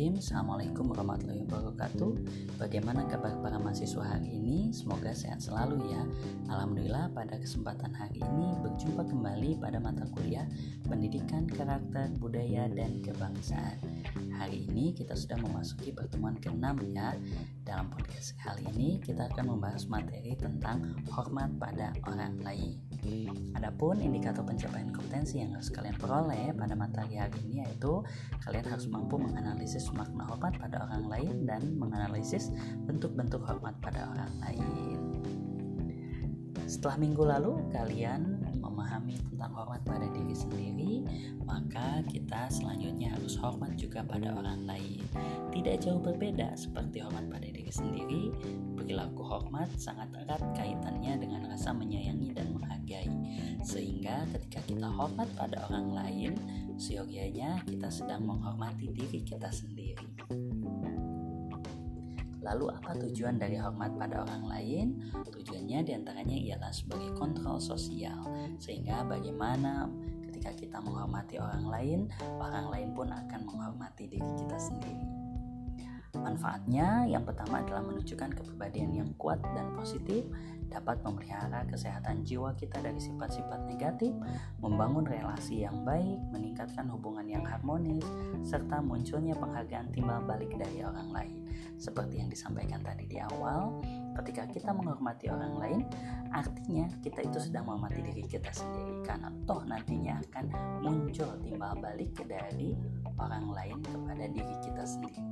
Bismillahirrahmanirrahim. Assalamualaikum warahmatullahi wabarakatuh. Bagaimana kabar para mahasiswa hari ini? Semoga sehat selalu ya. Alhamdulillah pada kesempatan hari ini Berjumpa kembali pada mata kuliah Pendidikan Karakter, Budaya, dan Kebangsaan. Hari ini kita sudah memasuki pertemuan ke-6 ya. Dalam podcast kali ini kita akan membahas materi tentang hormat pada orang lain. Adapun indikator pencapaian kompetensi yang harus kalian peroleh pada materi hari ini yaitu kalian harus mampu menganalisis makna hormat pada orang lain dan menganalisis bentuk-bentuk hormat pada orang lain. Setelah minggu lalu kalian memahami tentang hormat pada diri sendiri, maka kita selanjutnya harus hormat juga pada orang lain. Tidak jauh berbeda seperti hormat pada diri sendiri, perilaku hormat sangat erat kaitannya dengan rasa menyayangi dan menghargai. Sehingga ketika kita hormat pada orang lain, seyogianya kita sedang menghormati diri kita sendiri. Lalu apa tujuan dari hormat pada orang lain? Tujuannya di antaranya ialah sebagai kontrol sosial Sehingga bagaimana ketika kita menghormati orang lain Orang lain pun akan menghormati diri kita sendiri Manfaatnya yang pertama adalah menunjukkan kepribadian yang kuat dan positif dapat memelihara kesehatan jiwa kita dari sifat-sifat negatif, membangun relasi yang baik, meningkatkan hubungan yang harmonis, serta munculnya penghargaan timbal balik dari orang lain. Seperti yang disampaikan tadi di awal, ketika kita menghormati orang lain, artinya kita itu sedang menghormati diri kita sendiri karena toh nantinya akan muncul timbal balik dari orang lain kepada diri kita sendiri.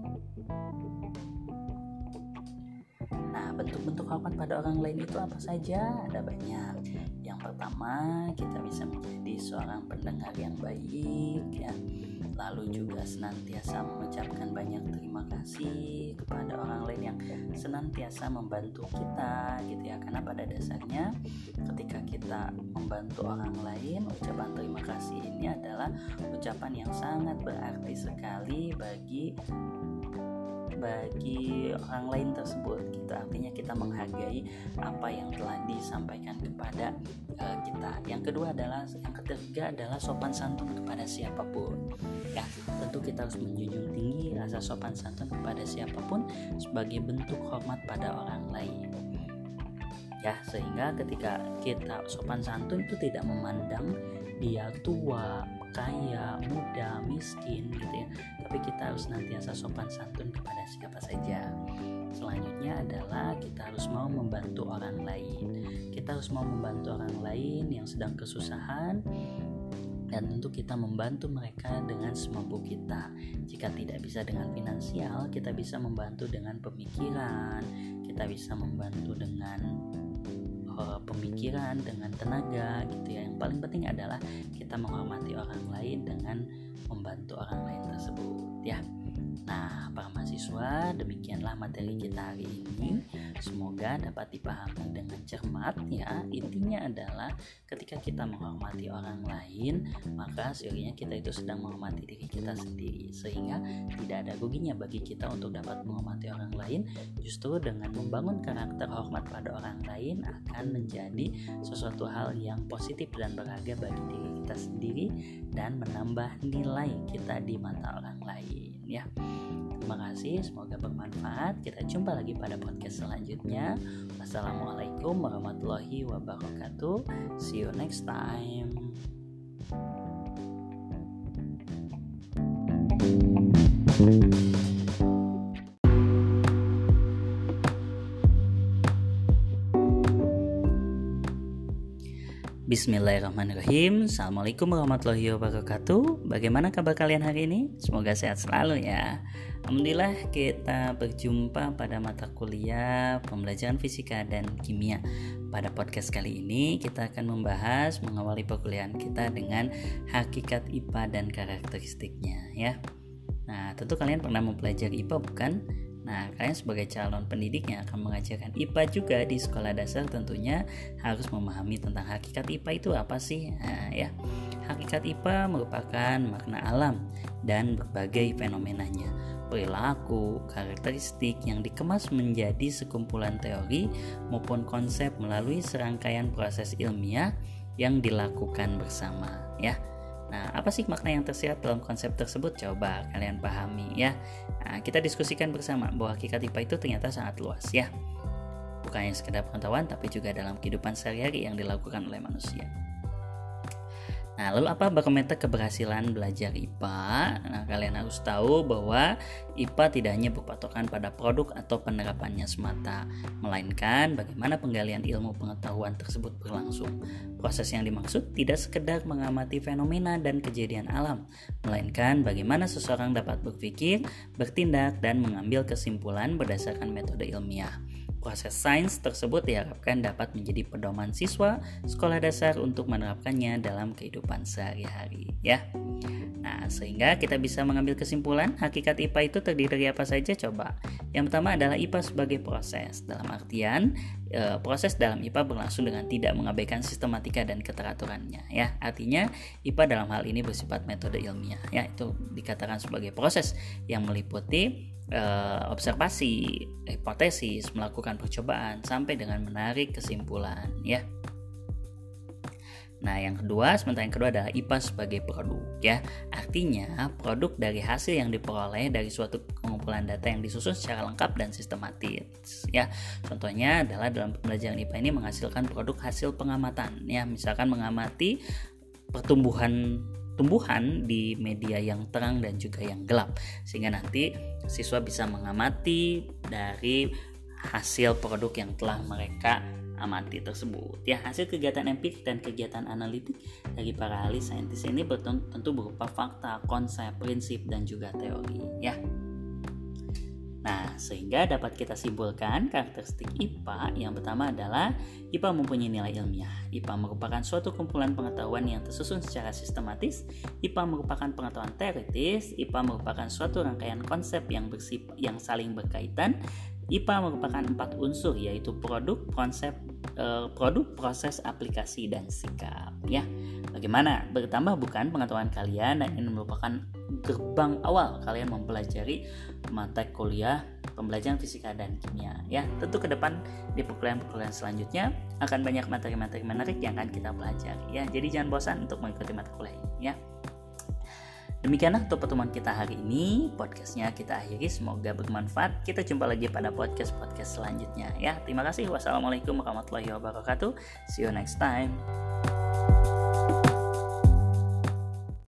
Nah, bentuk-bentuk hormat pada orang lain itu apa saja? Ada banyak. Yang pertama, kita bisa menjadi seorang pendengar yang baik ya. Lalu juga senantiasa mengucapkan banyak terima kasih kepada orang lain yang senantiasa membantu kita gitu ya. Karena pada dasarnya ketika kita membantu orang lain, ucapan terima kasih ini adalah ucapan yang sangat berarti sekali bagi bagi orang lain tersebut gitu. Artinya kita menghargai apa yang telah disampaikan kepada uh, kita. Yang kedua adalah yang ketiga adalah sopan santun kepada siapa pun. Ya tentu kita harus menjunjung tinggi rasa sopan santun kepada siapa pun sebagai bentuk hormat pada orang lain. Ya sehingga ketika kita sopan santun itu tidak memandang dia tua kaya, muda, miskin gitu ya. Tapi kita harus nantiasa sopan santun kepada siapa saja. Selanjutnya adalah kita harus mau membantu orang lain. Kita harus mau membantu orang lain yang sedang kesusahan dan tentu kita membantu mereka dengan semampu kita. Jika tidak bisa dengan finansial, kita bisa membantu dengan pemikiran, kita bisa membantu dengan uh, pemikiran dengan tenaga gitu ya. Yang paling penting adalah kita menghormati orang lain dengan membantu orang lain tersebut ya Nah, para mahasiswa, demikianlah materi kita hari ini. Semoga dapat dipahami dengan cermat ya. Intinya adalah ketika kita menghormati orang lain, maka sebenarnya kita itu sedang menghormati diri kita sendiri. Sehingga tidak ada ruginya bagi kita untuk dapat menghormati orang lain. Justru dengan membangun karakter hormat pada orang lain akan menjadi sesuatu hal yang positif dan berharga bagi diri kita sendiri dan menambah nilai kita di mata orang lain ya. Terima kasih, semoga bermanfaat. Kita jumpa lagi pada podcast selanjutnya. Wassalamualaikum warahmatullahi wabarakatuh. See you next time. thank you Bismillahirrahmanirrahim. Assalamualaikum warahmatullahi wabarakatuh. Bagaimana kabar kalian hari ini? Semoga sehat selalu ya. Alhamdulillah kita berjumpa pada mata kuliah Pembelajaran Fisika dan Kimia. Pada podcast kali ini kita akan membahas Mengawali perkuliahan kita dengan Hakikat IPA dan karakteristiknya ya. Nah tentu kalian pernah mempelajari IPA bukan? Nah, kalian sebagai calon pendidik yang akan mengajarkan IPA juga di sekolah dasar tentunya harus memahami tentang hakikat IPA itu apa sih? Nah, ya. Hakikat IPA merupakan makna alam dan berbagai fenomenanya, perilaku, karakteristik yang dikemas menjadi sekumpulan teori maupun konsep melalui serangkaian proses ilmiah yang dilakukan bersama, ya. Nah, apa sih makna yang tersirat dalam konsep tersebut? Coba kalian pahami ya. Nah, kita diskusikan bersama bahwa hakikat IPA itu ternyata sangat luas ya. Bukan hanya sekedar pengetahuan, tapi juga dalam kehidupan sehari-hari yang dilakukan oleh manusia. Nah, lalu apa barometer keberhasilan belajar IPA? Nah, kalian harus tahu bahwa IPA tidak hanya berpatokan pada produk atau penerapannya semata, melainkan bagaimana penggalian ilmu pengetahuan tersebut berlangsung. Proses yang dimaksud tidak sekedar mengamati fenomena dan kejadian alam, melainkan bagaimana seseorang dapat berpikir, bertindak, dan mengambil kesimpulan berdasarkan metode ilmiah. Proses sains tersebut diharapkan dapat menjadi pedoman siswa sekolah dasar untuk menerapkannya dalam kehidupan sehari-hari ya. Nah, sehingga kita bisa mengambil kesimpulan hakikat IPA itu terdiri dari apa saja coba. Yang pertama adalah IPA sebagai proses. Dalam artian e, proses dalam IPA berlangsung dengan tidak mengabaikan sistematika dan keteraturannya ya. Artinya IPA dalam hal ini bersifat metode ilmiah ya. Itu dikatakan sebagai proses yang meliputi uh, observasi, hipotesis, melakukan percobaan sampai dengan menarik kesimpulan ya. Nah, yang kedua, sementara yang kedua adalah IPA sebagai produk ya. Artinya, produk dari hasil yang diperoleh dari suatu pengumpulan data yang disusun secara lengkap dan sistematis ya. Contohnya adalah dalam pembelajaran IPA ini menghasilkan produk hasil pengamatan ya. Misalkan mengamati pertumbuhan tumbuhan di media yang terang dan juga yang gelap. Sehingga nanti siswa bisa mengamati dari hasil produk yang telah mereka amati tersebut. Ya hasil kegiatan empirik dan kegiatan analitik dari para ahli saintis ini tentu berupa fakta, konsep, prinsip dan juga teori. Ya Nah, sehingga dapat kita simpulkan karakteristik IPA yang pertama adalah IPA mempunyai nilai ilmiah. IPA merupakan suatu kumpulan pengetahuan yang tersusun secara sistematis. IPA merupakan pengetahuan teoritis. IPA merupakan suatu rangkaian konsep yang bersif yang saling berkaitan. IPA merupakan empat unsur yaitu produk, konsep, e, produk, proses, aplikasi, dan sikap. Ya, bagaimana? Bertambah bukan pengetahuan kalian dan ini merupakan gerbang awal kalian mempelajari mata kuliah pembelajaran fisika dan kimia ya tentu ke depan di perkuliahan-perkuliahan selanjutnya akan banyak materi-materi menarik yang akan kita pelajari ya jadi jangan bosan untuk mengikuti mata kuliah ini ya Demikianlah untuk pertemuan kita hari ini. Podcastnya kita akhiri. Semoga bermanfaat. Kita jumpa lagi pada podcast-podcast selanjutnya. Ya, terima kasih. Wassalamualaikum warahmatullahi wabarakatuh. See you next time.